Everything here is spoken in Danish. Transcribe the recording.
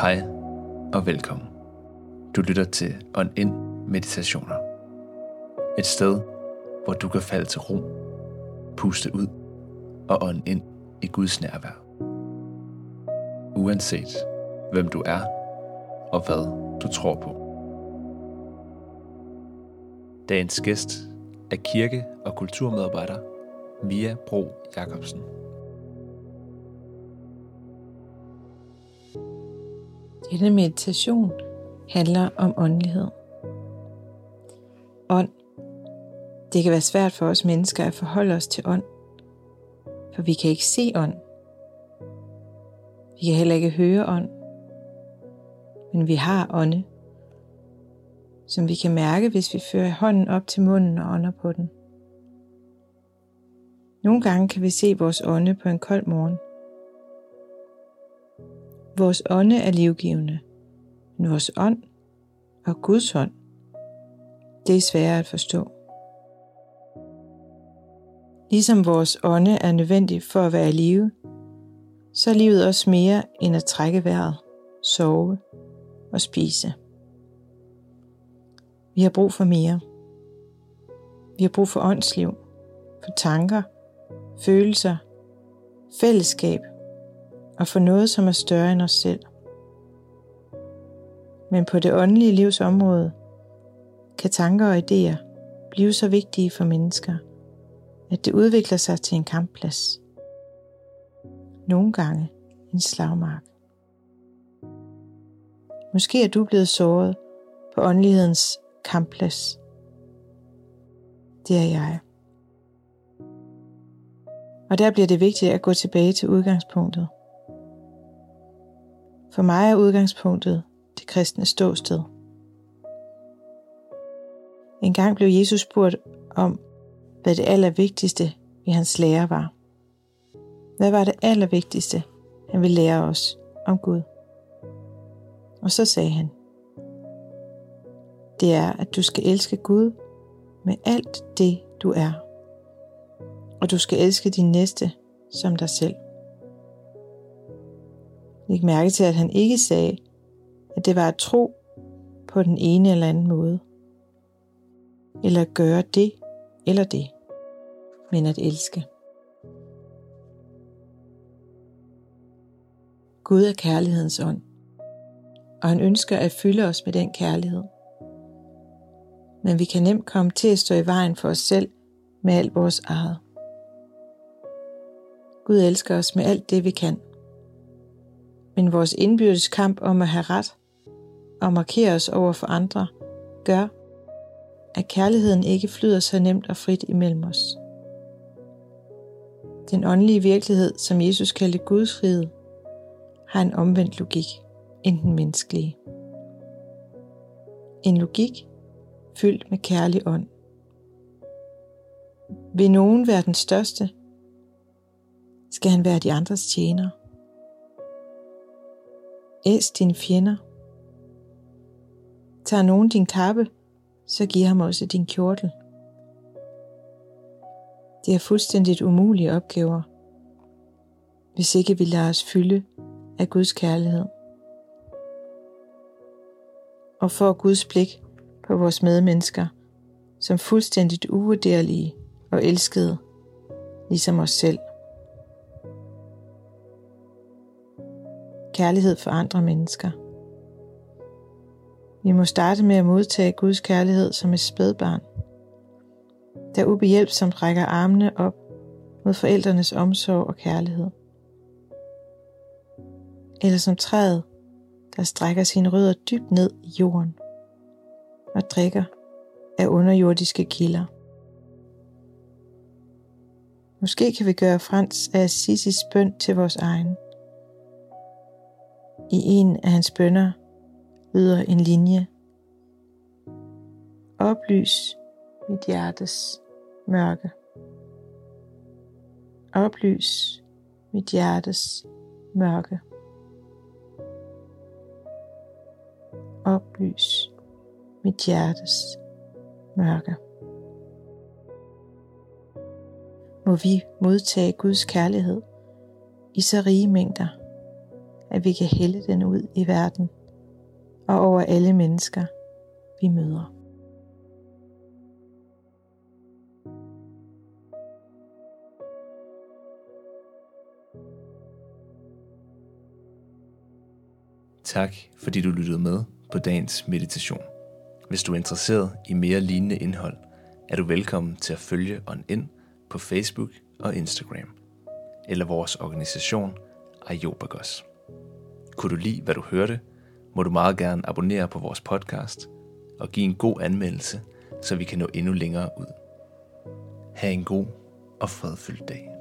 Hej og velkommen. Du lytter til On In Meditationer. Et sted, hvor du kan falde til ro, puste ud og ånde ind i Guds nærvær. Uanset hvem du er og hvad du tror på. Dagens gæst er kirke- og kulturmedarbejder Mia Bro Jacobsen. Denne meditation handler om åndelighed. Ånd. Det kan være svært for os mennesker at forholde os til ånd, for vi kan ikke se ånd. Vi kan heller ikke høre ånd, men vi har ånde, som vi kan mærke, hvis vi fører hånden op til munden og ånder på den. Nogle gange kan vi se vores ånde på en kold morgen. Vores ånde er livgivende, men vores ånd og Guds ånd, det er sværere at forstå. Ligesom vores ånde er nødvendig for at være i live, så er livet også mere end at trække vejret, sove og spise. Vi har brug for mere. Vi har brug for åndsliv, for tanker, følelser, fællesskab og for noget, som er større end os selv. Men på det åndelige livs område kan tanker og idéer blive så vigtige for mennesker, at det udvikler sig til en kampplads. Nogle gange en slagmark. Måske er du blevet såret på åndelighedens kampplads. Det er jeg. Og der bliver det vigtigt at gå tilbage til udgangspunktet. For mig er udgangspunktet det kristne ståsted. En gang blev Jesus spurgt om, hvad det allervigtigste i hans lære var. Hvad var det allervigtigste, han ville lære os om Gud? Og så sagde han, det er, at du skal elske Gud med alt det, du er. Og du skal elske din næste som dig selv. Læg mærke til, at han ikke sagde, at det var at tro på den ene eller anden måde. Eller at gøre det eller det. Men at elske. Gud er kærlighedens ånd. Og han ønsker at fylde os med den kærlighed. Men vi kan nemt komme til at stå i vejen for os selv med alt vores eget. Gud elsker os med alt det, vi kan. Men vores indbyrdes kamp om at have ret og markere os over for andre, gør, at kærligheden ikke flyder så nemt og frit imellem os. Den åndelige virkelighed, som Jesus kaldte Guds rige, har en omvendt logik end den menneskelige. En logik fyldt med kærlig ånd. Vil nogen være den største, skal han være de andres tjener. Æs dine fjender. Tager nogen din kappe, så giv ham også din kjortel. Det er fuldstændigt umulige opgaver, hvis ikke vi lader os fylde af Guds kærlighed. Og får Guds blik på vores medmennesker som fuldstændigt uvurderlige og elskede, ligesom os selv. Kærlighed for andre mennesker. Vi må starte med at modtage Guds kærlighed som et spædbarn, der ubehjælpsomt rækker armene op mod forældrenes omsorg og kærlighed. Eller som træet, der strækker sine rødder dybt ned i jorden og drikker af underjordiske kilder. Måske kan vi gøre Frans af Assisis bøn til vores egen. I en af hans bønder lyder en linje. Oplys mit hjertes mørke. Oplys mit hjertes mørke. Oplys mit hjertes mørke. Må vi modtage Guds kærlighed i så rige mængder, at vi kan hælde den ud i verden og over alle mennesker, vi møder. Tak fordi du lyttede med på dagens meditation. Hvis du er interesseret i mere lignende indhold, er du velkommen til at følge On ind på Facebook og Instagram, eller vores organisation Ayobagos. Kunne du lide, hvad du hørte, må du meget gerne abonnere på vores podcast og give en god anmeldelse, så vi kan nå endnu længere ud. Ha' en god og fredfyldt dag.